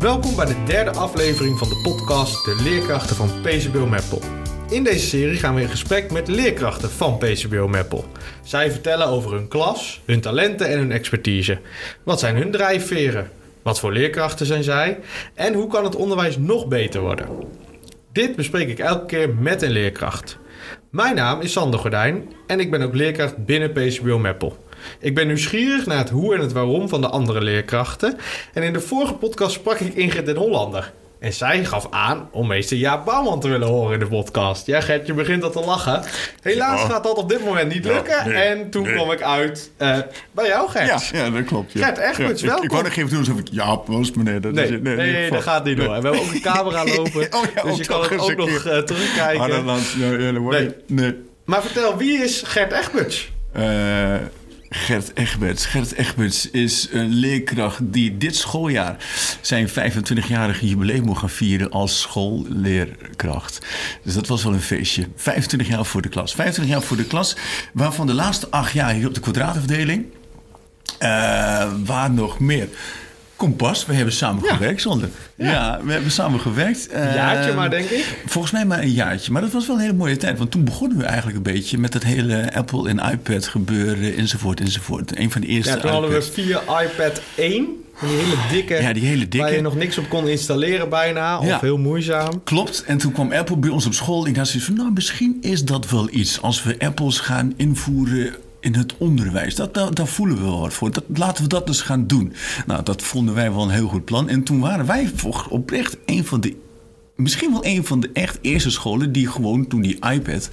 Welkom bij de derde aflevering van de podcast De Leerkrachten van PCBO Meppel. In deze serie gaan we in gesprek met leerkrachten van PCBO Meppel. Zij vertellen over hun klas, hun talenten en hun expertise. Wat zijn hun drijfveren? Wat voor leerkrachten zijn zij? En hoe kan het onderwijs nog beter worden? Dit bespreek ik elke keer met een leerkracht. Mijn naam is Sander Gordijn en ik ben ook leerkracht binnen PCBO Meppel. Ik ben nieuwsgierig naar het hoe en het waarom van de andere leerkrachten. En in de vorige podcast sprak ik Ingrid den Hollander. En zij gaf aan om meester Jaap Bouwman te willen horen in de podcast. Ja, Gert, je begint al te lachen. Helaas Ja. gaat dat op dit moment niet Ja, lukken. nee, en toen nee. kwam ik uit eh, bij jou, Gert. ja, dat klopt. Gert ja, ik- welkom. Ik wou nog even doen alsof ik Jaap was, meneer. Dat Nee, is, nee, nee, dat gaat niet door. En we hebben ook een camera lopen. Oh ja, dus je kan het ook nog eh, terugkijken. Ah, dat nee. Maar vertel, wie is Gert Egberts? Eh, Gert Egberts. Gert Egberts is een leerkracht die dit schooljaar zijn 25-jarige jubileum moet gaan vieren als schoolleerkracht. Dus dat was wel een feestje. 25 jaar voor de klas. 25 jaar voor de klas, waarvan de laatste acht jaar hier op de kwadraatafdeling. Eh, waar nog meer? Kompas, we hebben samen Ja. gewerkt, zonder. Ja. we hebben samen gewerkt. Een jaartje Eh, maar, denk ik. Volgens mij maar een jaartje. Maar dat was wel een hele mooie tijd. Want toen begonnen we eigenlijk een beetje met het hele Apple en iPad gebeuren enzovoort enzovoort. Een van de eerste Ja, toen hadden we via iPad 1. Die hele dikke. Ja, die hele dikke. Waar je nog niks op kon installeren bijna. Of Ja. heel moeizaam. Klopt. En toen kwam Apple bij ons op school. En ik had zoiets van, nou, misschien is dat wel iets. Als we Apples gaan invoeren in het onderwijs. Dat, dat, daar voelen we wel wat voor. Dat, laten we dat dus gaan doen. Nou, dat vonden wij wel een heel goed plan. En toen waren wij oprecht een van de... Misschien wel een van de echt eerste scholen die gewoon toen die iPad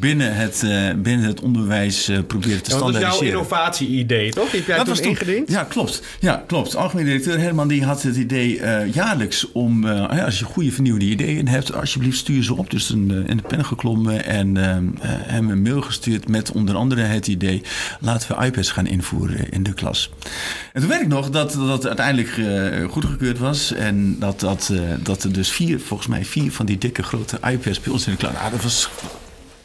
binnen het, eh, binnen het onderwijs eh probeerde te Ja, want dat is jouw standaardiseren. innovatie-idee, toch? Die heb jij Dat was toen- ingediend? Ja, klopt. Ja, klopt. Algemeen directeur Herman die had het idee eh, jaarlijks om... als je goede vernieuwde ideeën hebt, alsjeblieft stuur ze op. Dus in de pen geklommen en hem een mail gestuurd... met onder andere het idee... laten we iPads gaan invoeren in de klas. En toen weet ik nog dat dat uiteindelijk goedgekeurd was... en dat, dat, dat er dus vier, volgens mij vier van die dikke grote iPads bij ons in de klas... Ah, dat was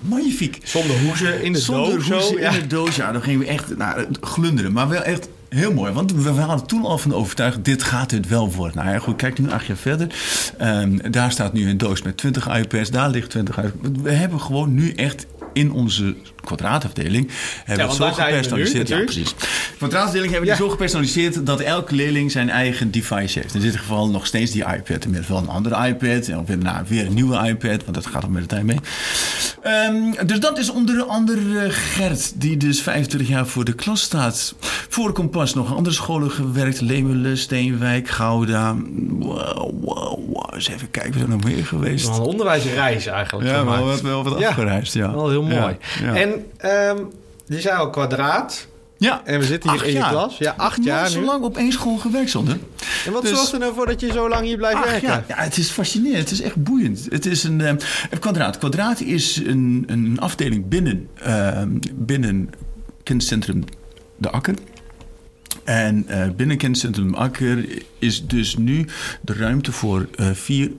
magnifiek. Zonder hoezen in de Zonder doos. zo, hoezen ja. in de doos. Ja, dan gingen we echt nou, glunderen. Maar wel echt heel mooi. Want we waren toen al van overtuigd, dit gaat het wel worden. Nou ja, goed, kijk nu acht jaar verder. Ehm, daar staat nu een doos met 20 iPads. Daar ligt 20 iPads. We hebben gewoon nu echt in onze kwadraatafdeling... hebben we het zo we nu, gepersonaliseerd. ja, precies. Kwadraatafdeling hebben we Ja. die zo gepersonaliseerd... dat elke leerling zijn eigen device heeft. In dit geval nog steeds die iPad. Inmiddels wel een andere iPad. En weer, nou, weer een nieuwe iPad. Want dat gaat ook met de tijd mee. Ehm, dus dat is onder andere Gert, die dus 25 jaar voor de klas staat. Voor Kompas nog andere scholen gewerkt. Leemelen, Steenwijk, Gouda. Wow, wow, wow. Eens even kijken, we zijn nog meer geweest. Wel Een onderwijsreis eigenlijk. gemaakt. wel wat Ja, afgereisd, ja. Wel heel mooi. Ja, ja. En ehm je zei al kwadraat. ja. En we zitten hier Acht in je jaar. klas. Ja, acht Nooit jaar zo nu. lang op één school gewerkt, zonder. En wat Dus- zorgt er nou voor dat je zo lang hier blijft werken? ja, ja, het is fascinerend. Het is echt boeiend. Het is een, het kwadraat. Kwadraat is een, een afdeling binnen, eh, binnen kenniscentrum De Akker. En eh, binnen kenniscentrum De Akker is dus nu de ruimte voor eh, vier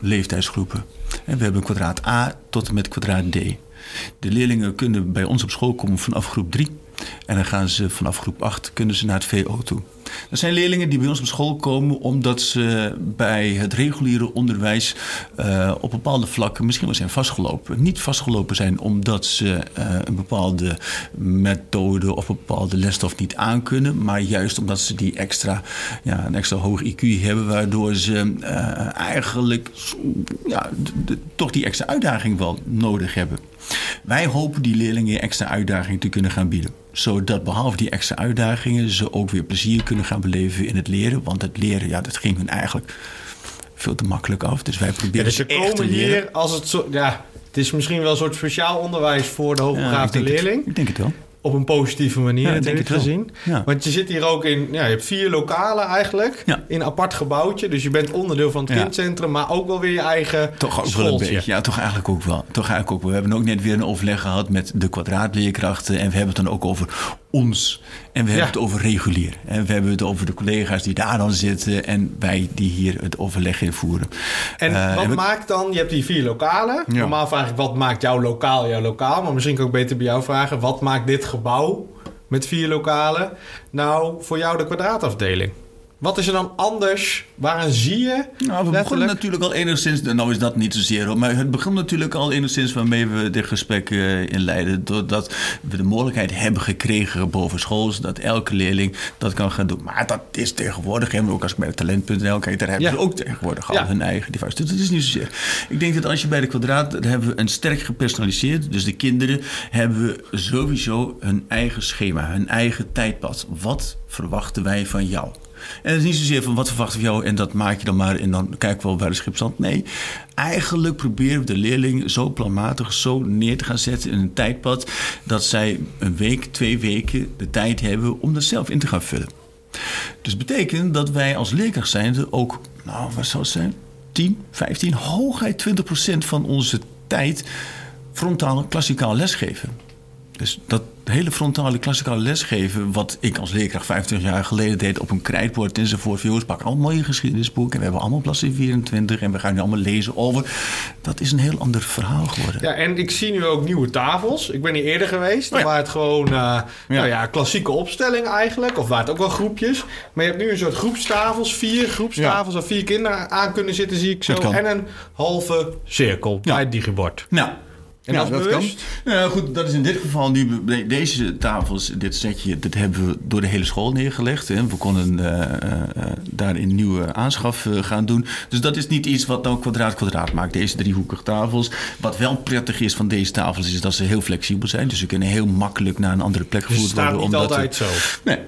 leeftijdsgroepen. En we hebben kwadraat A tot en met kwadraat D. De leerlingen kunnen bij ons op school komen vanaf groep 3. En dan gaan ze vanaf groep 8 kunnen ze naar het VO toe. Dat zijn leerlingen die bij ons op school komen omdat ze bij het reguliere onderwijs eh, op bepaalde vlakken misschien wel zijn vastgelopen. Niet vastgelopen zijn omdat ze eh, een bepaalde methode of bepaalde lesstof niet aankunnen, maar juist omdat ze die extra, ja, een extra hoog IQ hebben, waardoor ze eh, eigenlijk ja, toch die extra uitdaging wel nodig hebben. Wij hopen die leerlingen extra uitdaging te kunnen gaan bieden. Zodat behalve die extra uitdagingen ze ook weer plezier kunnen gaan beleven in het leren. Want het leren, ja, dat ging hun eigenlijk veel te makkelijk af. Dus wij Ja, proberen dus ze komen hier als het zo... Ja, het is misschien wel een soort speciaal onderwijs voor de Ja, hoogbegaafde het. leerling. ik denk het wel. Op een positieve manier Ja, ik denk wel. gezien. Ja. Want je zit hier ook in... Ja, je hebt vier lokalen eigenlijk. Ja. In een apart gebouwtje. Dus je bent onderdeel van het kindcentrum. Maar ook wel weer je eigen Toch ook wel een beetje. Ja, toch eigenlijk ook wel. Toch eigenlijk ook wel. We hebben ook net weer een overleg gehad met de kwadraatleerkrachten. En we hebben het dan ook over ons. En we hebben het over regulier. En we hebben het over de collega's die daar dan zitten. En wij die hier het overleg invoeren. En Eh, wat en we- maakt dan... Je hebt die vier lokalen. Ja. Normaal vraag ik wat maakt jouw lokaal jouw lokaal. Maar misschien kan ik beter bij jou vragen. Wat maakt dit gebouw met vier lokalen nou voor jou de kwadraatafdeling? Wat is er dan anders? Waaraan zie je? Nou, we begonnen natuurlijk al enigszins, nou is dat niet zozeer, maar het begon natuurlijk al enigszins waarmee we dit gesprek eh, inleiden. Doordat we de mogelijkheid hebben gekregen boven school, dat elke leerling dat kan gaan doen. Maar dat is tegenwoordig, en ook als ik bij talent.nl kijk, daar hebben Ja. ze ook tegenwoordig al Ja. hun eigen device. Dus dat is niet zozeer. Ik denk dat als je bij de kwadraat, daar hebben we een sterk gepersonaliseerd. Dus de kinderen hebben sowieso hun eigen schema, hun eigen tijdpad. Wat verwachten wij van jou? En het is niet zozeer van wat verwachten we jou en dat maak je dan maar en dan kijken we wel waar de schip stand. Nee, eigenlijk proberen we de leerling zo planmatig zo neer te gaan zetten in een tijdpad dat zij een week, twee weken de tijd hebben om dat zelf in te gaan vullen. Dus betekent dat wij als leerkracht zijnde ook, nou wat zou het zijn, 10, 15, hooguit 20 procent van onze tijd frontaal klassikaal lesgeven. Dus dat hele frontale klassikale lesgeven, wat ik als leerkracht 25 jaar geleden deed op een krijtbord enzovoort. Jongens, pak allemaal je geschiedenisboek en we hebben allemaal bladzijde 24 en we gaan nu allemaal lezen over. Dat is een heel ander verhaal geworden. Ja, en ik zie nu ook nieuwe tafels. Ik ben hier eerder geweest. Oh ja. Waar het gewoon, eh, nou ja, klassieke opstelling eigenlijk. Of waar het ook wel groepjes. Maar je hebt nu een soort groepstafels. Vier groepstafels waar vier kinderen aan kunnen zitten, zie ik zo. En een halve cirkel bij het digibord. Nou, En dat is bewust? kan. Ja, goed, dat is in dit geval nu. de- Deze tafels, dit setje, dat hebben we door de hele school neergelegd. Hè. We konden eh, eh, eh, daar een nieuwe aanschaf eh, gaan doen. Dus dat is niet iets wat nou kwadraat-kwadraat maakt. Deze driehoekige tafels. Wat wel prettig is van deze tafels, is dat ze heel flexibel zijn. Dus ze kunnen heel makkelijk naar een andere plek Dus het gevoerd staat worden. niet omdat altijd het- zo. Nee.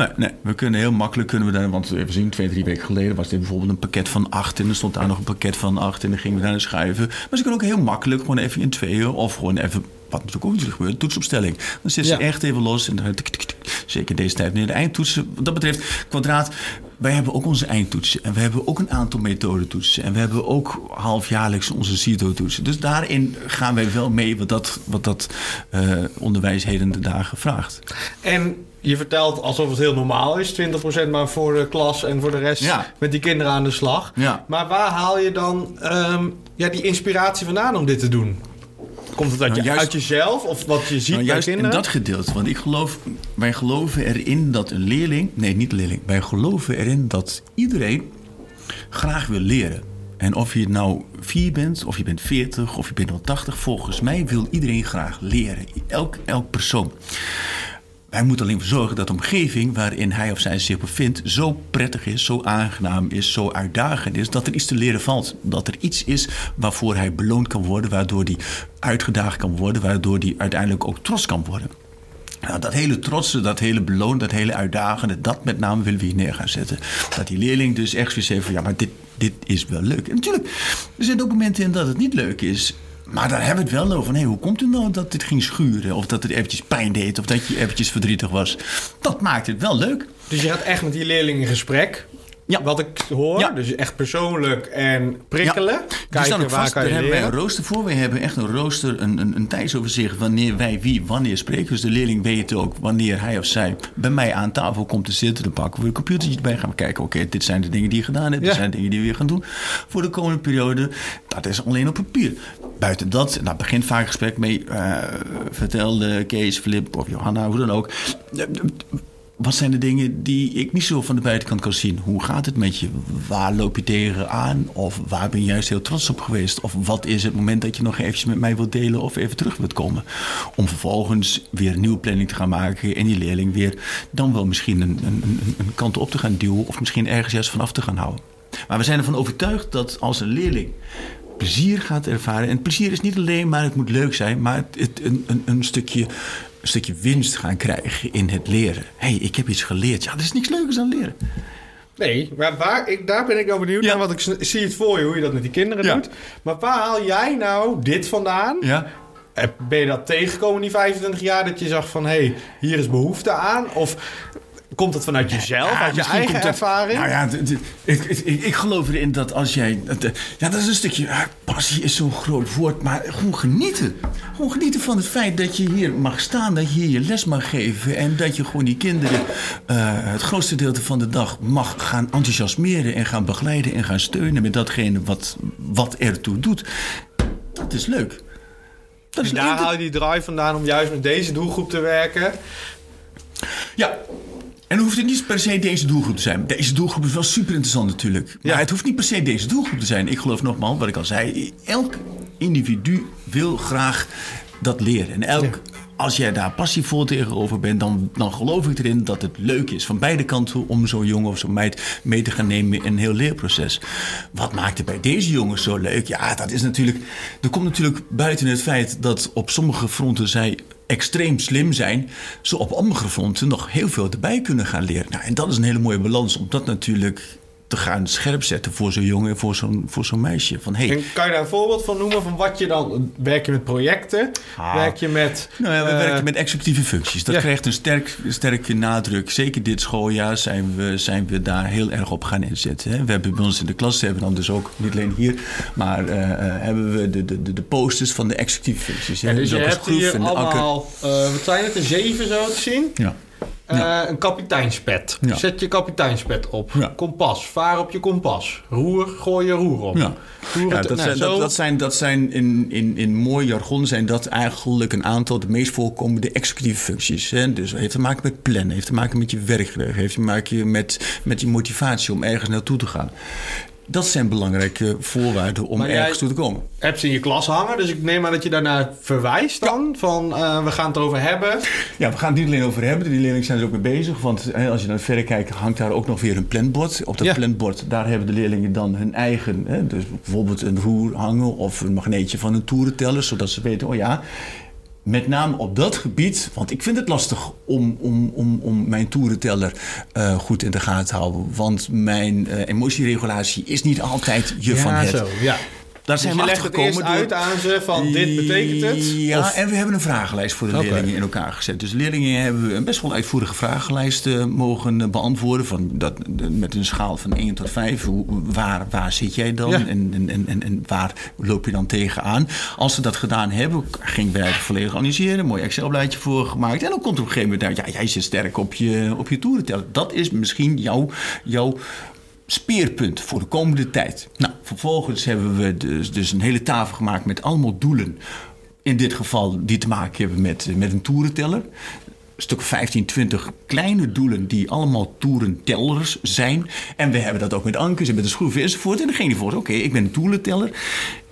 Nee, nee, we kunnen heel makkelijk kunnen we daar, want even zien, twee, drie weken geleden was dit bijvoorbeeld een pakket van acht en er stond daar nog een pakket van acht en dan gingen we daar naar schuiven. Maar ze kunnen ook heel makkelijk gewoon even in tweeën of gewoon even, wat natuurlijk ook niet gebeurt, toetsopstelling. Dan zit ze Ja. echt even los en dan tik, tik, tik, zeker deze tijd nu de eindtoetsen. Wat dat betreft, kwadraat, wij hebben ook onze eindtoetsen en we hebben ook een aantal methodetoetsen en we hebben ook halfjaarlijks onze CITO-toetsen. Dus daarin gaan wij wel mee wat dat, wat dat eh, onderwijs heden de dagen vraagt. En je vertelt alsof het heel normaal is. 20% maar voor de klas en voor de rest Ja. met die kinderen aan de slag. Ja. Maar waar haal je dan ehm, ja, die inspiratie vandaan om dit te doen? Komt het uit, Nou, je, juist- uit jezelf of wat je ziet Nou, bij juist in kinderen? dat gedeelte. Want ik geloof, wij geloven erin dat een leerling... Nee, niet leerling. Wij geloven erin dat iedereen graag wil leren. En of je nou vier bent, of je bent 40, of je bent al 80... volgens mij wil iedereen graag leren. Elk, elk persoon. Wij moeten alleen voor zorgen dat de omgeving waarin hij of zij zich bevindt zo prettig is, zo aangenaam is, zo uitdagend is, dat er iets te leren valt. Dat er iets is waarvoor hij beloond kan worden, waardoor hij uitgedaagd kan worden, waardoor hij uiteindelijk ook trots kan worden. Nou, dat hele trotse, dat hele beloon, dat hele uitdagende, dat met name willen we hier neer gaan zetten. Dat die leerling dus echt zoiets heeft van, ja, maar dit, dit is wel leuk. En natuurlijk, er zijn ook momenten in dat het niet leuk is. Maar daar hebben we het wel over. Hé, hoe komt het nou dat dit ging schuren? Of dat het eventjes pijn deed? Of dat je eventjes verdrietig was? Dat maakt het wel leuk. Dus je gaat echt met die leerling in gesprek. Ja. Wat ik hoor. Ja. Dus echt persoonlijk en prikkelen. Die Kijken staan ook waar vast. Daar hebben wij een rooster voor. We hebben echt een rooster, een, een, een tijdsoverzicht wanneer wij wie wanneer spreken. Dus de leerling weet ook wanneer hij of zij bij mij aan tafel komt te zitten. Dan pakken we een computertje erbij. Gaan we kijken, oké, dit zijn de dingen die je gedaan hebt. Dit Ja. zijn de dingen die we weer gaan doen voor de komende periode. Dat is alleen op papier. Buiten dat, en daar begint vaak een gesprek mee. eh vertelde Kees, Flip of Johanna, hoe dan ook. Wat zijn de dingen die ik niet zo van de buitenkant kan zien? Hoe gaat het met je? Waar loop je tegen aan? Of waar ben je juist heel trots op geweest? Of wat is het moment dat je nog eventjes met mij wilt delen of even terug wilt komen? Om vervolgens weer een nieuwe planning te gaan maken en die leerling weer dan wel misschien een, een, een, kant op te gaan duwen of misschien ergens juist vanaf te gaan houden. Maar we zijn ervan overtuigd dat als een leerling plezier gaat ervaren. En plezier is niet alleen maar het moet leuk zijn, maar het, het- een, een, een, stukje, stukje winst gaan krijgen in het leren. Hé, hey, ik heb iets geleerd. Ja, er is niks leukers dan leren. Nee, maar waar, ik, daar ben ik wel benieuwd Ja. naar. Want ik zie het voor je hoe je dat met die kinderen Ja. doet. Maar waar haal jij nou dit vandaan? Ja. Eh, Ben je dat tegengekomen die 25 jaar? Dat je zag van, hé, hey, hier is behoefte aan? Of komt het vanuit jezelf, uit je eigen komt dat- ervaring? Nou ja, ik, ik, ik, geloof erin dat als jij... dat, eh, Ja, dat is een stukje... ah, passie is zo'n groot woord, maar gewoon genieten. Gewoon genieten van het feit dat je hier mag staan, dat je hier je les mag geven... en dat je gewoon die kinderen eh, het grootste deel van de dag mag gaan enthousiasmeren... en gaan begeleiden en gaan steunen met datgene wat, wat ertoe doet. Dat is leuk. Dat is En daar haal je die drive vandaan om juist met deze doelgroep te werken. Ja. En hoeft hoeft niet per se deze doelgroep te zijn. Deze doelgroep is wel super interessant natuurlijk. Maar Ja. het hoeft niet per se deze doelgroep te zijn. Ik geloof nogmaals, wat ik al zei, elk individu wil graag dat leren. En elk, als jij daar passievol tegenover bent, dan, dan geloof ik erin dat het leuk is van beide kanten om zo'n jongen of zo'n meid mee te gaan nemen in een heel leerproces. Wat maakt het bij deze jongens zo leuk? Ja, dat is natuurlijk. Er komt natuurlijk buiten het feit dat op sommige fronten zij extreem slim zijn, ze op andere fronten nog heel veel erbij kunnen gaan leren. Nou, en dat is een hele mooie balans om dat natuurlijk te gaan scherp zetten voor zo'n jongen en voor zo'n, voor zo'n meisje. Van, hey, En kan je daar een voorbeeld van noemen van wat je dan... Werk je met projecten? Ah. Werk je met... Nou ja, we eh, werken met executieve functies. Dat ja. krijgt een sterk, sterke nadruk. Zeker dit schooljaar zijn we, zijn we daar heel erg op gaan inzetten. hè. We hebben bij ons in de klas, hebben we dan dus ook, niet alleen hier, maar eh, eh, hebben we de, de, de, de posters van de executieve functies. hè. Ja, dus je hebt hier allemaal... wat zijn het? Een zeven zo te zien? Ja. Eh, Een kapiteinspet. Ja. Zet je kapiteinspet op. Ja. Kompas. Vaar op je kompas. Roer, gooi je roer op. Ja. Roer Ja, het- dat, nou, zijn, zo- dat, dat zijn, dat zijn in, in, in mooi jargon zijn dat eigenlijk een aantal de meest voorkomende executieve functies. Hè? Dus heeft te maken met plannen, heeft te maken met je werkgelegen, heeft te maken met, met je motivatie om ergens naartoe te gaan. Dat zijn belangrijke voorwaarden om ergens toe te komen. ze in je klas hangen. Dus ik neem aan dat je daarnaar verwijst dan. Van eh, we gaan het erover hebben. Ja, we gaan het niet alleen over hebben. Die leerlingen zijn er ook mee bezig. Want hè, als je naar de verre kijkt, hangt daar ook nog weer een planbord. Op dat Ja. planbord, daar hebben de leerlingen dan hun eigen... Hè, dus bijvoorbeeld een roer hangen of een magneetje van een toerenteller. Zodat ze weten, oh ja, met name op dat gebied... Want ik vind het lastig om, om, om, om mijn toerenteller eh, goed in de gaten te houden. Want mijn eh, emotieregulatie is niet altijd je van het. zo. Ja. Daar Dus zijn we legt het eerst achtergekomen door- uit aan ze van dit betekent het. ja, Of- en we hebben een vragenlijst voor de leerlingen in elkaar gezet. Dus leerlingen hebben een best wel uitvoerige vragenlijst eh, mogen eh, beantwoorden. Van dat, met een schaal van 1 tot 5. Hoe, waar, waar zit jij dan? Ja. En, en, en, en, waar loop je dan tegenaan? Als ze dat gedaan hebben, gingen wij het volledig analyseren. Een mooi Excel-blaadje voor gemaakt. En dan komt op een gegeven moment uit, ja, jij zit sterk op je, op je toerenteller. Dat is misschien jouw... jouw speerpunt voor de komende tijd. Nou, vervolgens hebben we dus, dus een hele tafel gemaakt met allemaal doelen. In dit geval die te maken hebben met, met een toerenteller. Een stuk of 15, 20 kleine doelen die allemaal toerentellers zijn. En we hebben dat ook met ankers en met de schroeven enzovoort. En dan ging hij voor, oké, ik ben een toerenteller.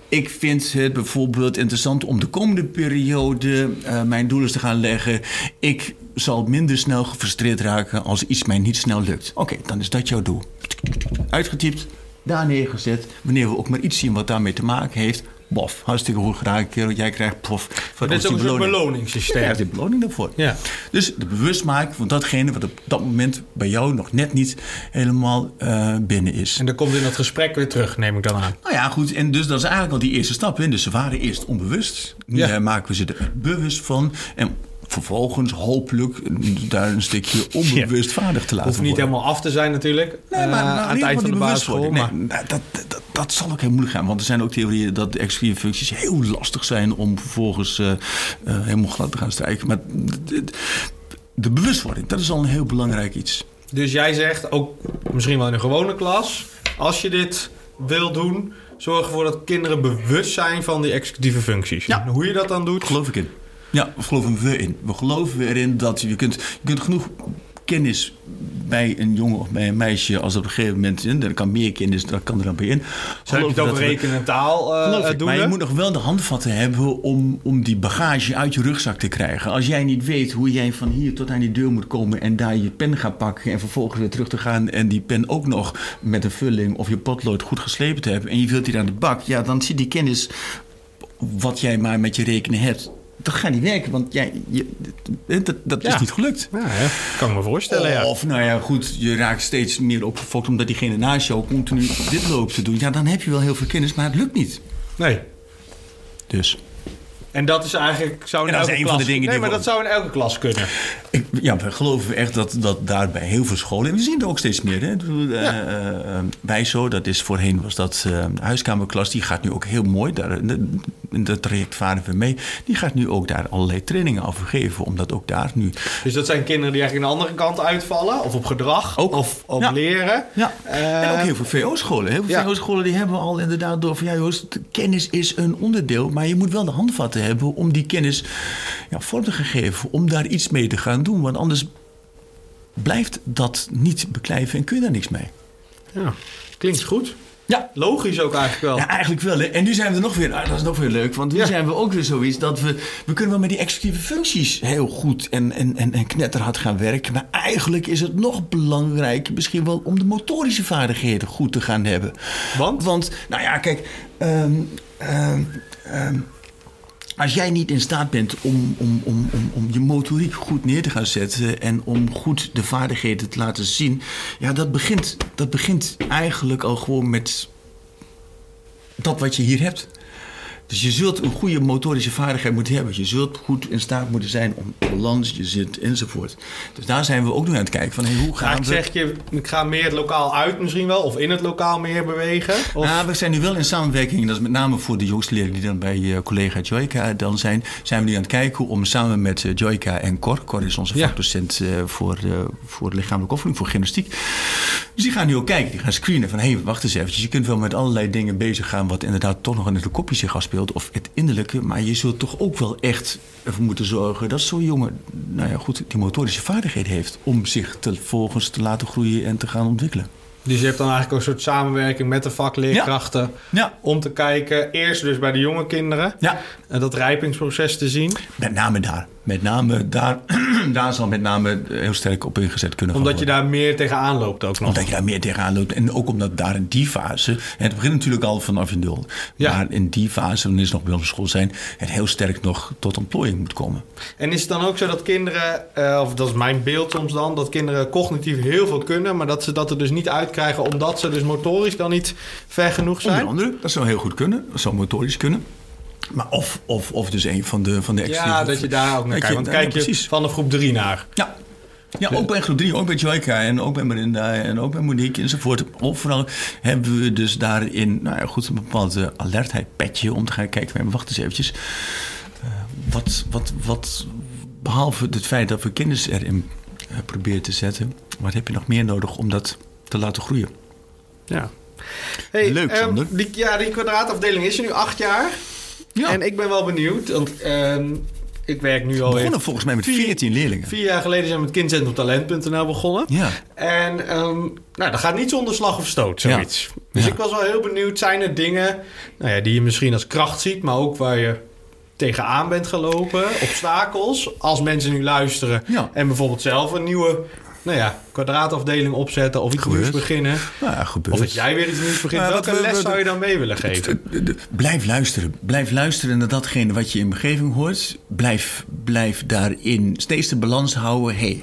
Ik vind het bijvoorbeeld interessant om de komende periode eh, mijn doelen te gaan leggen. Ik zal minder snel gefrustreerd raken als iets mij niet snel lukt. Oké, dan is dat jouw doel. Uitgetypt, daar neergezet. Wanneer we ook maar iets zien wat daarmee te maken heeft. Bof, hartstikke goed gedaan, kerel. Jij krijgt pof. Van Dit is ook een beloning. beloningssysteem. Je krijgt de beloning daarvoor. Ja. Dus de bewustmaking van datgene wat op dat moment bij jou nog net niet helemaal eh, binnen is. En dan komt in dat gesprek weer terug, neem ik dan aan. Nou ja, goed. En dus dat is eigenlijk al die eerste stap. in. Dus ze waren eerst onbewust. Nu Ja. eh, maken we ze er bewust van. En vervolgens hopelijk daar een stukje onbewust vaardig te laten Hoeft niet worden. helemaal af te zijn natuurlijk. Nee, maar, eh, maar aan het eind van de basisschool. Nee, nou, dat, dat, dat zal ook heel moeilijk gaan. Want er zijn ook theorieën dat de executieve functies heel lastig zijn om vervolgens eh, eh, helemaal glad te gaan strijken. Maar de, de bewustwording, dat is al een heel belangrijk iets. Dus jij zegt ook misschien wel in een gewone klas, als je dit wil doen, zorg ervoor dat kinderen bewust zijn van die executieve functies. Ja. Hoe je dat dan doet, Geloof ik in. Ja, daar geloven we in. We geloven erin dat je kunt, je kunt genoeg kennis bij een jongen of bij een meisje, als op een gegeven moment, en er kan meer kennis, dat kan er dan bij in. Zo heb je het over we- rekenen en taal eh, ik, doen. maar je moet nog wel de handvatten hebben om, om die bagage uit je rugzak te krijgen. Als jij niet weet hoe jij van hier tot aan die deur moet komen en daar je pen gaat pakken en vervolgens weer terug te gaan en die pen ook nog met een vulling of je potlood goed geslepen te hebben en je wilt die aan de bak, ja, dan zit die kennis wat jij maar met je rekenen hebt. Dat gaat niet werken, want jij, je, dat, dat Ja. is niet gelukt. Ja, ja, kan ik me voorstellen, ja. Of nou ja, goed, je raakt steeds meer opgefokt omdat diegene naast jou continu dit loopt te doen. Ja, dan heb je wel heel veel kennis, maar het lukt niet. Nee. Dus. En dat is eigenlijk... Zou in En dat is elke van klas, de dingen Nee, die maar we- dat zou in elke klas kunnen. Ik, ja, we geloven echt dat, dat daar bij heel veel scholen... en we zien er ook steeds meer. Hè? Bedoel, eh, eh, eh, Wijzo, dat is voorheen was dat de huiskamerklas... die gaat nu ook heel mooi, daar, dat traject varen we mee... die gaat nu ook daar allerlei trainingen over geven... omdat ook daar nu... Dus dat zijn kinderen die eigenlijk aan de andere kant uitvallen. Of op gedrag. Ook. Of op Ja. leren. Ja, en ook heel veel VO-scholen. Heel veel. VO-scholen die hebben al inderdaad door van... ja Joost, kennis is een onderdeel... maar je moet wel de handvatten hebben om die kennis ja, vorm te geven... om daar iets mee te gaan doen. Want anders blijft dat niet beklijven en kun je daar niks mee. Ja, klinkt goed. Ja, Logisch ook eigenlijk wel. Ja, eigenlijk wel. Hè. En nu zijn we er nog weer, ah, dat is nog weer leuk, want nu Ja. zijn we ook weer zoiets dat we, we kunnen wel met die executieve functies heel goed en, en, en, en knetterhard gaan werken. Maar eigenlijk is het nog belangrijker misschien wel om de motorische vaardigheden goed te gaan hebben. Want? Want, nou ja, kijk, ehm, als jij niet in staat bent om, om, om, om, om je motoriek goed neer te gaan zetten en om goed de vaardigheden te laten zien, ja, dat begint, dat begint eigenlijk al gewoon met dat wat je hier hebt. Dus je zult een goede motorische vaardigheid moeten hebben. Je zult goed in staat moeten zijn om balans, je zit enzovoort. Dus daar zijn we ook nu aan het kijken van hey, hoe gaan Ga ik we... zeg je, ik ga meer lokaal uit misschien wel, of in het lokaal meer bewegen. Of, Nou, we zijn nu wel in samenwerking, dat is met name voor de jongste leerlingen die dan bij eh, collega Joyka dan zijn, zijn we nu aan het kijken om samen met eh, Joyka en Cor, Cor is onze Ja. vakdocent eh, voor, eh, voor lichamelijke oefening, voor gymnastiek. Dus die gaan nu ook kijken, die gaan screenen van hé, hey, wacht eens eventjes, je kunt wel met allerlei dingen bezig gaan wat inderdaad toch nog in het kopje zich afspeelt of het innerlijke, maar je zult toch ook wel echt ervoor moeten zorgen dat zo'n jongen, nou ja goed, die motorische vaardigheid heeft om zich te, volgens te laten groeien en te gaan ontwikkelen. Dus je hebt dan eigenlijk een soort samenwerking met de vakleerkrachten. Ja. Om te kijken, eerst dus bij de jonge kinderen. Ja. En dat rijpingsproces te zien. Met name daar. Met name daar, daar zal met name heel sterk op ingezet kunnen gaan Omdat je worden. daar meer tegenaan loopt ook nog. Omdat je daar meer tegenaan loopt. En ook omdat daar in die fase... en Het begint natuurlijk al vanaf je nul. Ja. Maar in die fase, wanneer ze nog bij onze school zijn... het heel sterk nog tot ontplooiing moet komen. En is het dan ook zo dat kinderen, eh, of dat is mijn beeld soms dan, dat kinderen cognitief heel veel kunnen, maar dat ze dat er dus niet uitkrijgen omdat ze dus motorisch dan niet ver genoeg Onder zijn? andere, dat zou heel goed kunnen. Dat zou motorisch kunnen. Maar of, of, of dus een van de, van de Ja, extreme- dat je daar ook naar kijkt. Want ja, kijk je van de groep 3 naar. Ja. Ja, ook bij groep 3, ook bij Joyka en ook bij Marinda en ook bij Monique enzovoort. Overal hebben we dus daarin nou ja, goed, een bepaalde alertheid petje om te gaan kijken. Maar wacht eens eventjes. Eh, wat, wat, wat, behalve het feit dat we kennis erin eh, proberen te zetten, wat heb je nog meer nodig om dat te laten groeien? Ja. Hey, Leuk, Sander. die, ja, die kwadraatafdeling is er nu acht jaar. Ja. En ik ben wel benieuwd, want ehm, ik werk nu al begonnen volgens mij met 14 leerlingen. Vier jaar geleden zijn we met kindcentrumtalent.nl begonnen. Ja. En ehm, nou, dat gaat niet zonder slag of stoot, zoiets. Dus Ja. ik was wel heel benieuwd, zijn er dingen nou ja, die je misschien als kracht ziet, maar ook waar je tegenaan bent gelopen, obstakels, als mensen nu luisteren Ja. en bijvoorbeeld zelf een nieuwe nou ja, kwadraatafdeling opzetten of iets Gebeurt. nieuws beginnen. Nou ja, gebeurt. Of dat jij weer iets nieuws begint. Nou, Welke we- les we- zou je dan mee willen geven? Blijf luisteren. Blijf luisteren naar datgene wat je in je omgeving hoort. Blijf, blijf daarin steeds de balans houden. Hey,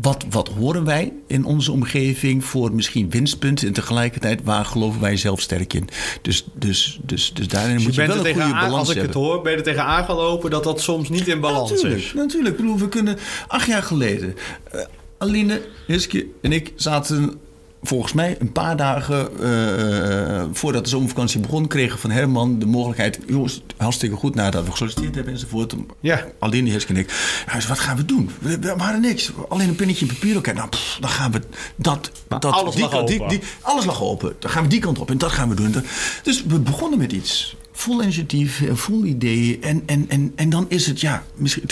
wat, wat horen wij in onze omgeving voor misschien winstpunten? En tegelijkertijd, waar geloven wij zelf sterk in? Dus, dus, dus, dus daarin Dus moet je, wel een goede tegenaan- balans als ik hebben. het hoor, ben je er tegen aangelopen dat dat soms niet in balans natuurlijk, is. Natuurlijk. Ik bedoel, we kunnen acht jaar geleden. eh, Aline, Hiske en ik zaten volgens mij een paar dagen eh, voordat de zomervakantie begon, kregen van Herman de mogelijkheid. Jongens, hartstikke goed nadat we gesolliciteerd hebben enzovoort. Ja. Aline, Hiske en ik. Ja, dus wat gaan we doen? We, we waren niks. Alleen een pinnetje in papier. Oké, nou, pff, dan gaan we dat. dat alles die lag kant- die- open. die- alles lag open. Dan gaan we die kant op en dat gaan we doen. Dus we begonnen met iets. Vol initiatief, eh, vol ideeën. En, en, en, en dan is het, ja, misschien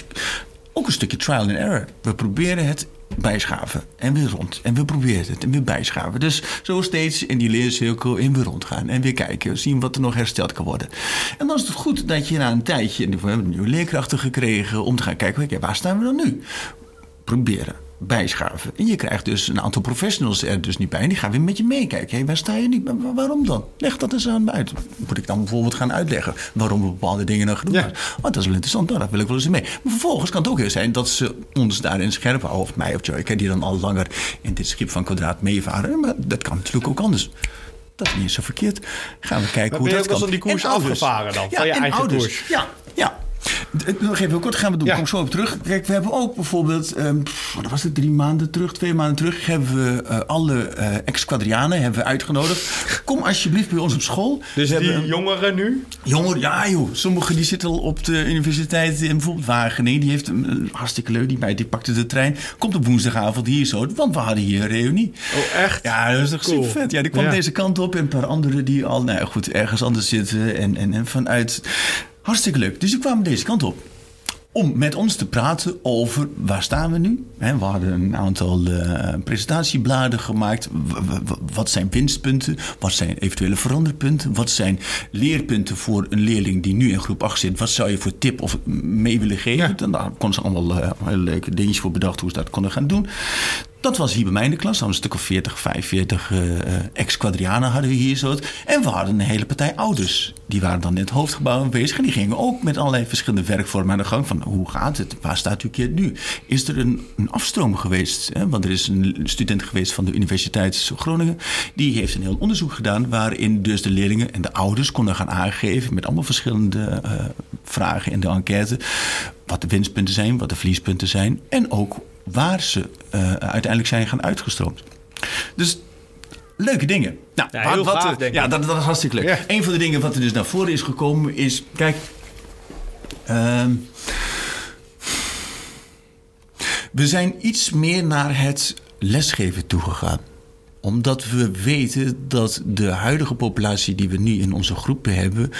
ook een stukje trial and error. We proberen het bijschaven en weer rond. En we proberen het en weer bijschaven. Dus zo steeds in die leercirkel in weer rondgaan. En weer kijken, zien wat er nog hersteld kan worden. En dan is het goed dat je na een tijdje... We hebben nieuwe leerkrachten gekregen om te gaan kijken... oké, waar staan we dan nu? Proberen bijschaven. En je krijgt dus een aantal professionals er dus niet bij. En die gaan weer met je meekijken. Hé, waar sta je niet? Wa- Waarom dan? Leg dat eens aan me uit. Moet ik dan bijvoorbeeld gaan uitleggen waarom we bepaalde dingen nou gedaan Ja. hebben? Oh, dat is wel interessant. Nou, daar wil ik wel eens in mee. Maar vervolgens kan het ook heel zijn dat ze ons daarin scherp houden. Of mij of Joyke, die dan al langer in dit schip van kwadraat meevaren. Maar dat kan natuurlijk ook anders. Dat is niet zo verkeerd. Gaan we kijken Maar hoe ben je dat ook wel kan. eens aan die koers afgevaren dan, Ja, van je en eigen ouders. koers? Ja, Nog even heel kort gaan we doen. Ja. Kom ik zo op terug. Kijk, we hebben ook bijvoorbeeld, ehm pff, wat was het, drie maanden terug, twee maanden terug, hebben we eh, alle eh ex-quadrianen hebben we uitgenodigd. Kom alsjeblieft bij ons op school. Dus we die hebben jongeren nu? Jongeren, ja joh. Sommigen die zitten al op de universiteit in bijvoorbeeld Wageningen. Die heeft een, een hartstikke leuk. Die meid die pakte de trein. Komt op woensdagavond hier zo. Want we hadden hier een reunie. Oh, echt? Ja, dat is toch Cool. super vet. Ja, die kwam Ja. deze kant op. En een paar anderen die al, nou goed, ergens anders zitten. En, en, en vanuit... Hartstikke leuk. Dus die kwamen deze kant op. om met ons te praten over waar staan we nu. We hadden een aantal eh, presentatiebladen gemaakt. W- wat zijn winstpunten? Wat zijn eventuele veranderpunten? Wat zijn leerpunten voor een leerling die nu in groep 8 zit? Wat zou je voor tip of mee willen geven? Ja. Dan daar konden ze allemaal eh, hele leuke dingetjes voor bedacht hoe ze dat konden gaan doen. Dat was hier bij mij in de klas. Dan een stuk of 40, 45 eh, eh, ex-quadrianen hadden we hier zo. En we hadden een hele partij ouders. Die waren dan in het hoofdgebouw aanwezig. En die gingen ook met allerlei verschillende werkvormen aan de gang. Van hoe gaat het? Waar staat uw kind nu? Is er een, een afstroom geweest? Hè? Want er is een student geweest van de Universiteit Groningen. Die heeft een heel onderzoek gedaan. Waarin dus de leerlingen en de ouders konden gaan aangeven. Met allemaal verschillende eh, vragen in de enquête. Wat de winstpunten zijn, wat de verliespunten zijn. En ook waar ze eh, uiteindelijk zijn gaan uitgestroomd. Dus leuke dingen. Nou, Ja, gaaf, denk ja dat, dat is hartstikke leuk. Ja. Een van de dingen wat er dus naar voren is gekomen is... Kijk, ehm, we zijn iets meer naar het lesgeven toegegaan omdat we weten dat de huidige populatie die we nu in onze groepen hebben,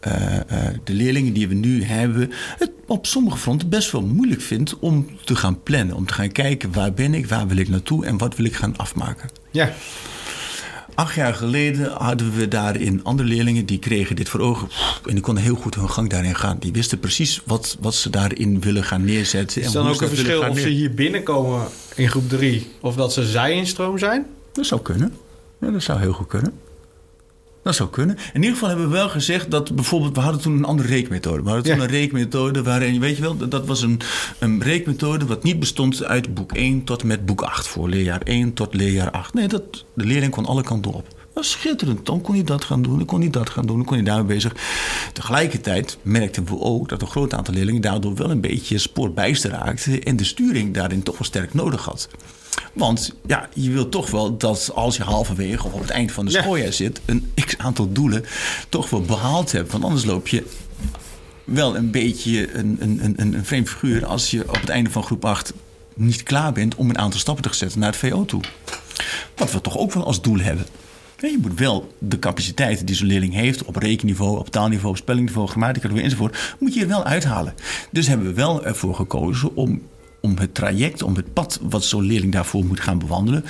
eh, eh, de leerlingen die we nu hebben, het op sommige fronten best wel moeilijk vindt om te gaan plannen. Om te gaan kijken waar ben ik, waar wil ik naartoe en wat wil ik gaan afmaken. Ja, Acht jaar geleden hadden we daarin andere leerlingen die kregen dit voor ogen. En die konden heel goed hun gang daarin gaan. Die wisten precies wat, wat ze daarin willen gaan neerzetten. is en dan ook een verschil of ze hier binnenkomen in groep 3 of dat ze zij-instroom zijn? Dat zou kunnen. Ja, dat zou heel goed kunnen. Dat zou kunnen. In ieder geval hebben we wel gezegd dat bijvoorbeeld... We hadden toen een andere reekmethode. We hadden toen Ja. een reekmethode waarin... Weet je wel, dat- was een, een reekmethode... wat niet bestond uit boek 1 tot met boek 8. Voor leerjaar 1 tot leerjaar 8. Nee, dat, de leerling kon alle kanten op. Dat was schitterend. Dan kon hij dat gaan doen, dan kon hij dat gaan doen, dan kon hij daarmee bezig. Tegelijkertijd merkten we ook dat een groot aantal leerlingen daardoor wel een beetje spoorbijster raakten en de sturing daarin toch wel sterk nodig had. Want ja, je wilt toch wel dat als je halverwege of op het eind van de Ja. schooljaar zit, een x aantal doelen toch wel behaald hebt. Want anders loop je wel een beetje een, een, een, een vreemd figuur als je op het einde van groep 8 niet klaar bent om een aantal stappen te zetten naar het VO toe. Wat we toch ook wel als doel hebben. Je moet wel de capaciteiten die zo'n leerling heeft op rekenniveau, op taalniveau, spellingniveau, grammatica enzovoort, moet je er wel uithalen. Dus hebben we wel ervoor gekozen om, om het traject, om het pad wat zo'n leerling daarvoor moet gaan bewandelen,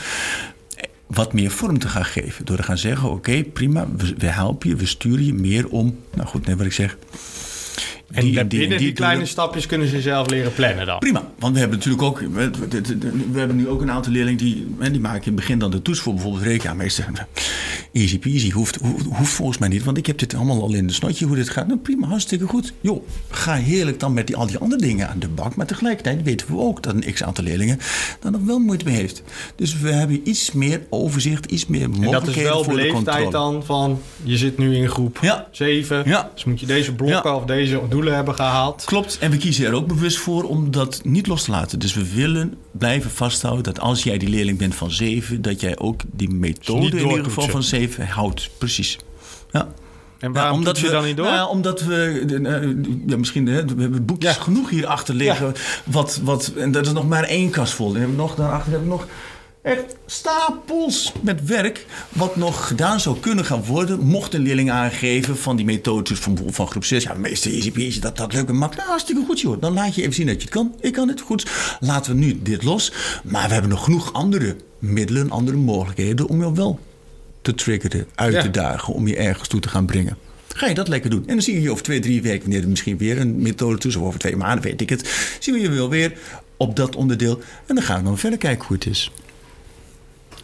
wat meer vorm te gaan geven. Door te gaan zeggen, oké, prima, we, we helpen je, we sturen je meer om, nou goed, net wat ik zeg. En die binnen die, die kleine stapjes kunnen ze zelf leren plannen dan. Prima, want we hebben natuurlijk ook. We, we- we hebben nu ook een aantal leerlingen die. hè, die maken in het begin dan de toets voor bijvoorbeeld rekenmeester. Easy peasy, hoeft, hoeft, hoeft volgens mij niet, want ik heb dit allemaal al in de snotje hoe dit gaat. Nou prima, hartstikke goed. Joh, ga heerlijk dan met die, al die andere dingen aan de bak. Maar tegelijkertijd weten we ook dat een x aantal leerlingen daar nog wel moeite mee heeft. Dus we hebben iets meer overzicht, iets meer En dat mogelijkheden is wel voor de beleefdheid controle. dan van je zit nu in groep Ja. 7. Ja. Dus moet je deze blokken Ja. of deze doelen hebben gehaald. Klopt, en we kiezen er ook bewust voor om dat niet los te laten. Dus we willen blijven vasthouden dat als jij die leerling bent van 7, dat jij ook die methode in ieder geval van 7 houdt. Precies. Ja. En waarom omdat toets je we, dan niet door? Nou ja, omdat we, eh, ja, misschien, hè, we hebben boekjes Ja. genoeg hier achter liggen. Wat, wat, en dat is nog maar één kast vol. En nog, daarachter hebben we nog echt stapels met werk. Wat nog gedaan zou kunnen gaan worden. Mocht een leerling aangeven van die methodes van, van groep 6. Ja, meester easy peasy, dat, dat leuk en makkelijk. Nou, hartstikke goed joh. Dan laat je even zien dat je het kan. Ik kan het goed. Laten we nu dit los. Maar we hebben nog genoeg andere middelen, andere mogelijkheden om jou wel te triggeren, uit Ja. te dagen, om je ergens toe te gaan brengen. Ga je dat lekker doen. En dan zie je je over twee, drie weken, wanneer er misschien weer een methode tussen, of over twee maanden, weet ik het. Zien we je wel weer op dat onderdeel. En dan gaan we dan verder kijken hoe het is.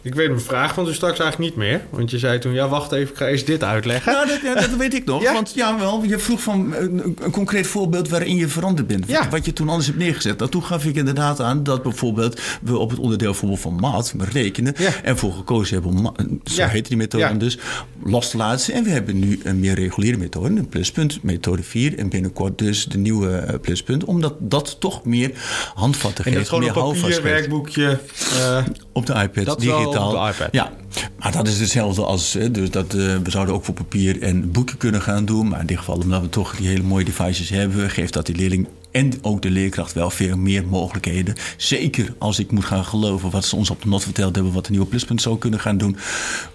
Ik weet mijn vraag van dus straks eigenlijk niet meer. Want je zei toen, ja wacht even, ik ga eerst dit uitleggen. Nou, dat, ja, dat weet ik nog. Ja? Want ja, wel, je vroeg van een, een concreet voorbeeld waarin je veranderd bent. Ja. Wat je toen anders hebt neergezet. Nou, toen gaf ik inderdaad aan dat bijvoorbeeld we op het onderdeel van maat, rekenen, Ja. ervoor gekozen hebben om, zo heet die methode dus, los te laten. En we hebben nu een meer reguliere methode, een pluspunt, methode 4. En binnenkort dus de nieuwe eh, pluspunt, omdat dat toch meer handvatten en dat geeft, gewoon meer een papier, werkboekje. eh, Op de iPad, Dat wel digitaal. op de iPad. Ja, maar dat is hetzelfde als... hè, Dus dat, eh, we zouden ook voor papier en boeken kunnen gaan doen. Maar in dit geval, omdat we toch die hele mooie devices hebben... geeft dat die leerling en ook de leerkracht wel veel meer mogelijkheden. Zeker als ik moet gaan geloven wat ze ons op de not verteld hebben... wat de nieuwe pluspunt zou kunnen gaan doen...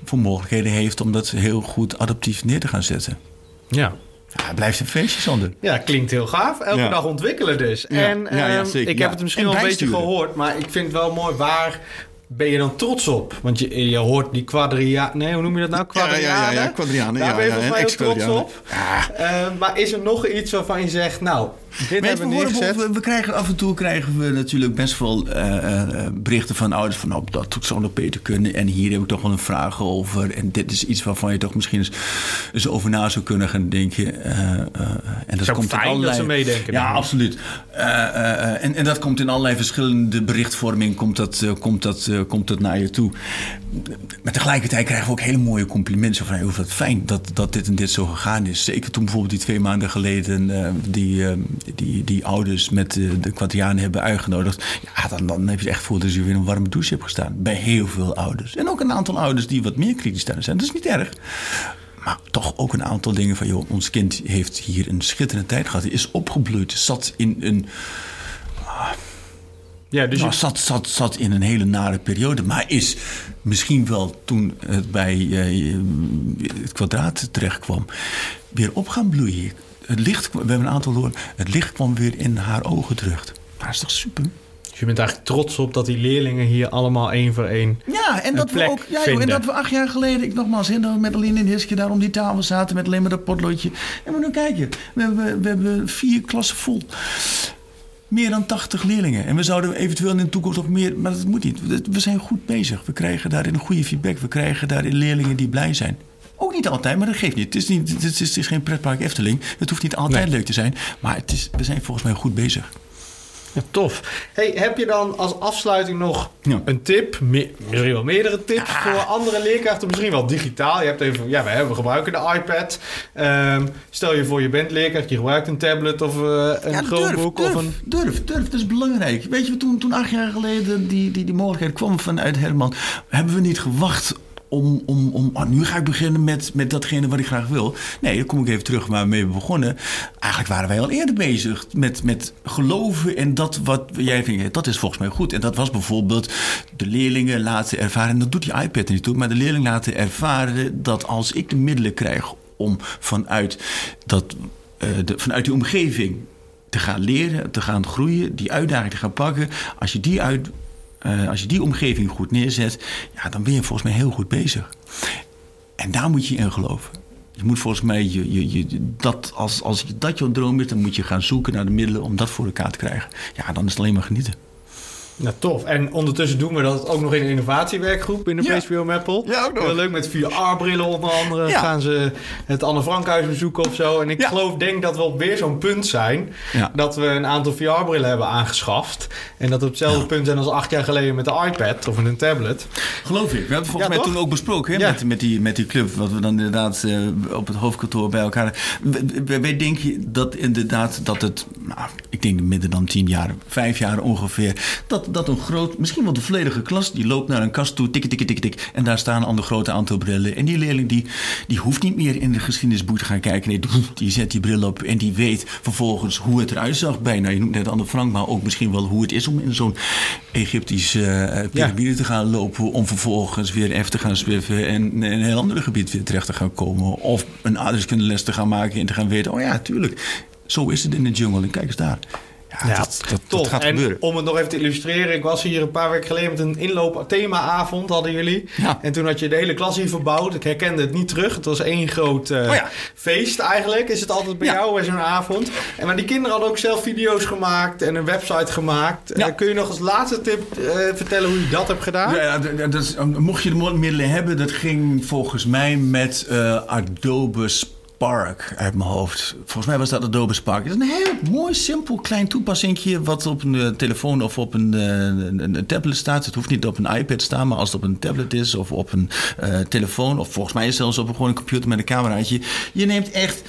voor mogelijkheden heeft om dat heel goed adaptief neer te gaan zetten. ja. Ja, het blijft een feestje, Sander. Ja, klinkt heel gaaf. Elke Ja. dag ontwikkelen dus. Ja, En ja, ja, ehm, ik Ja. heb het misschien En wel een beetje gehoord, maar ik vind het wel mooi. Waar ben je dan trots op? Want je, je hoort die quadria... Nee, hoe noem je dat nou? Quadrianen? Ja, ja, ja, ja, quadrianen, Daar ja, ben je ja, volgens mij trots op. Ehm, maar is er nog iets waarvan je zegt... Nou, dit we we, horen, we, we krijgen af en toe krijgen we natuurlijk best wel eh, eh, berichten van ouders van nou, dat zou nog beter kunnen. En hier heb ik toch wel een vraag over. En dit is iets waarvan je toch misschien eens, eens over na zou kunnen gaan denken. Eh, eh, en dat komt in fijn dat allerlei- ze meedenken Ja, dan. absoluut. Eh, eh, eh, en, en dat komt in allerlei verschillende berichtvorming komt dat, eh, komt dat, eh, komt dat naar je toe. Maar tegelijkertijd krijgen we ook hele mooie complimenten. Van, hey, hoe wat fijn dat, dat dit en dit zo gegaan is. Zeker toen bijvoorbeeld die twee maanden geleden eh, die, eh, die, die ouders met de Quadrianen hebben uitgenodigd. Ja, dan, dan heb je echt gevoeld dat je weer in een warme douche hebt gestaan. Bij heel veel ouders. En ook een aantal ouders die wat meer kritisch daarin zijn. Dat is niet erg. Maar toch ook een aantal dingen van, joh, ons kind heeft hier een schitterende tijd gehad. Hij is opgebloeid, zat in een Ja, dus nou, je, zat, zat, zat in een hele nare periode. Maar is misschien wel toen het bij eh, het kwadraat terecht kwam... weer op gaan bloeien. Het licht, we hebben een aantal door. Het licht kwam weer in haar ogen terug. Maar dat is toch super? dus je bent eigenlijk trots op dat die leerlingen hier allemaal één voor één... Ja, en dat, we ook, ja, joh, en dat we acht jaar geleden, ik nogmaals, hè, dat we met Aline en Hiske daar om die tafel zaten met alleen maar dat potloodje. En we nu kijken, we hebben, we hebben vier klassen vol. Meer dan 80 leerlingen. En we zouden eventueel in de toekomst nog meer, maar dat moet niet. We zijn goed bezig. We krijgen daarin een goede feedback. We krijgen daarin leerlingen die blij zijn. Ook niet altijd, maar dat geeft niet. Het is, niet, het is, het is geen pretpark Efteling. Het hoeft niet altijd Nee. leuk te zijn. Maar het is, we zijn volgens mij goed bezig. Ja, tof. Hey, heb je dan als afsluiting nog Ja. een tip, me- misschien wel meerdere tips voor andere leerkrachten, misschien wel digitaal? Je hebt even, ja, we, hebben, we gebruiken de iPad. Ehm, stel je voor, je bent leerkracht, je gebruikt een tablet of eh, een Ja, Chromebook durf, of een. durf, durf, dat is belangrijk. Weet je, toen, toen acht jaar geleden die, die, die mogelijkheid kwam vanuit Herman, hebben we niet gewacht om, om, om ah, nu ga ik beginnen met, met datgene wat ik graag wil. Nee, dan kom ik even terug waarmee we begonnen. Eigenlijk waren wij al eerder bezig met, met geloven en dat wat jij vindt, dat is volgens mij goed. En dat was bijvoorbeeld de leerlingen laten ervaren, en dat doet die iPad niet toe, maar de leerlingen laten ervaren dat als ik de middelen krijg om vanuit, dat, eh, vanuit die omgeving te gaan leren, te gaan groeien, die uitdaging te gaan pakken. Als je die, uit, eh, als je die omgeving goed neerzet, ja, dan ben je volgens mij heel goed bezig. En daar moet je in geloven. Je moet volgens mij, je, je, je, dat, als, als je- dat jouw droom is, dan moet je gaan zoeken naar de middelen om dat voor elkaar te krijgen. Ja, dan is het alleen maar genieten. Nou, tof. En ondertussen doen we dat ook nog in een innovatiewerkgroep binnen Ja. PSPO Maple. Ja, ook nog. Heel leuk, met VR-brillen onder andere. Ja. Gaan ze het Anne Frankhuis bezoeken of zo. En ik Ja. geloof, denk dat we op weer zo'n punt zijn... Ja. dat we een aantal VR-brillen hebben aangeschaft. En dat we op hetzelfde punt zijn als acht jaar geleden met de iPad of met een tablet. Geloof ik. We hebben volgens Ja, mij toch? toen ook besproken hè, Ja. met, met, die, met die club. Wat we dan inderdaad eh, op het hoofdkantoor bij elkaar. Wij denken dat inderdaad dat het. Nou, ik denk minder dan tien jaar, vijf jaar ongeveer. Dat, dat een groot, misschien wel de volledige klas. die loopt naar een kast toe. Tik, tik, tik, tik. En daar staan een ander grote aantal brillen. En die leerling die, die hoeft niet meer in de geschiedenisboek te gaan kijken. Nee, die zet die bril op. En die weet vervolgens hoe het eruit zag bij. Nou, je noemt net Anne Frank. maar ook misschien wel hoe het is om in zo'n Egyptische eh piramide te gaan lopen om vervolgens weer even te gaan zwiffen en in een heel ander gebied weer terecht te gaan komen. Of een aardrijkskundeles te gaan maken en te gaan weten, oh ja, tuurlijk, zo is het in de jungle en kijk eens daar. Ja, dat, dat, dat gaat en gebeuren. om het nog even te illustreren, ik was hier een paar weken geleden met een inloop themaavond hadden jullie. Ja. En toen had je de hele klas hier verbouwd. Ik herkende het niet terug. Het was één groot eh, Oh ja. feest eigenlijk. Is het altijd bij Ja. jou bij zo'n avond. En maar die kinderen hadden ook zelf video's gemaakt en een website gemaakt. Ja. Eh, kun je nog als laatste tip eh, vertellen hoe je dat hebt gedaan? Ja, ja, dat- mocht je de middelen hebben, dat ging volgens mij met eh, Adobe Spark uit mijn hoofd. Volgens mij was dat Adobe Spark. Het is een heel mooi, simpel, klein toepassingje... wat op een eh, telefoon of op een, eh, een, een tablet staat. Het hoeft niet op een iPad te staan, maar als het op een tablet is... of op een eh, telefoon, of volgens mij zelfs op een, gewoon computer met een cameraatje. Je neemt echt...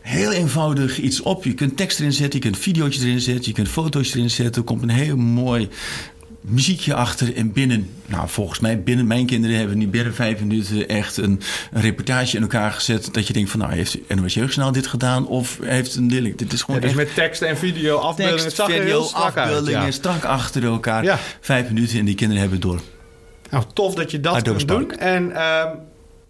Heel eenvoudig iets op. Je kunt tekst erin zetten, je kunt video's erin zetten, je kunt foto's erin zetten. Er komt een heel mooi muziekje achter en binnen, nou volgens mij binnen mijn kinderen hebben niet binnen vijf minuten echt een, een reportage in elkaar gezet. Dat je denkt van nou heeft NOS Jeugdsnel dit gedaan of heeft een leerling. Dit is Ja, gewoon dus echt met tekst en video, afbeeldingen. tekst, video, strak afbeeldingen Ja. strak achter elkaar. Ja. Vijf minuten en die kinderen hebben het door. Nou, tof dat je dat Adobe kunt doen. En ehm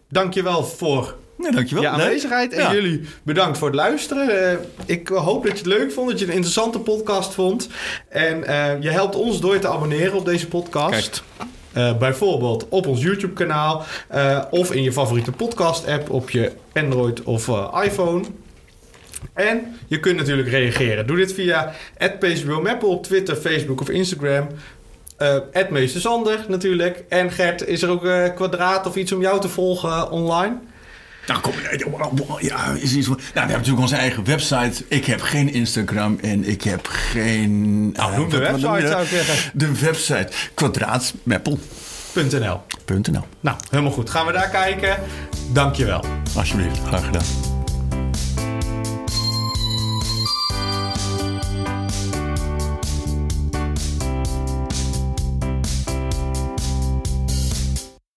dank je wel voor Nee, dankjewel. je aanwezigheid. En Ja. jullie bedankt voor het luisteren. Eh, ik hoop dat je het leuk vond, dat je een interessante podcast vond. En eh, je helpt ons door je te abonneren op deze podcast. Eh, bijvoorbeeld op ons YouTube-kanaal of in je favoriete podcast-app op je Android of iPhone. En je kunt natuurlijk reageren. Doe dit via @pcbomappel op Twitter, Facebook of Instagram. Meester Sander natuurlijk. En Gert, is er ook eh kwadraat of iets om jou te volgen online? Nou, kom, ja, is iets, nou, we hebben natuurlijk onze eigen website. Ik heb geen Instagram en ik heb geen... Nou, eh, noem de noem je website zou ik zeggen. De website kwadraatmeppel.nl. .nl. Nou, helemaal goed. Gaan we daar kijken. Dankjewel. Alsjeblieft, graag gedaan.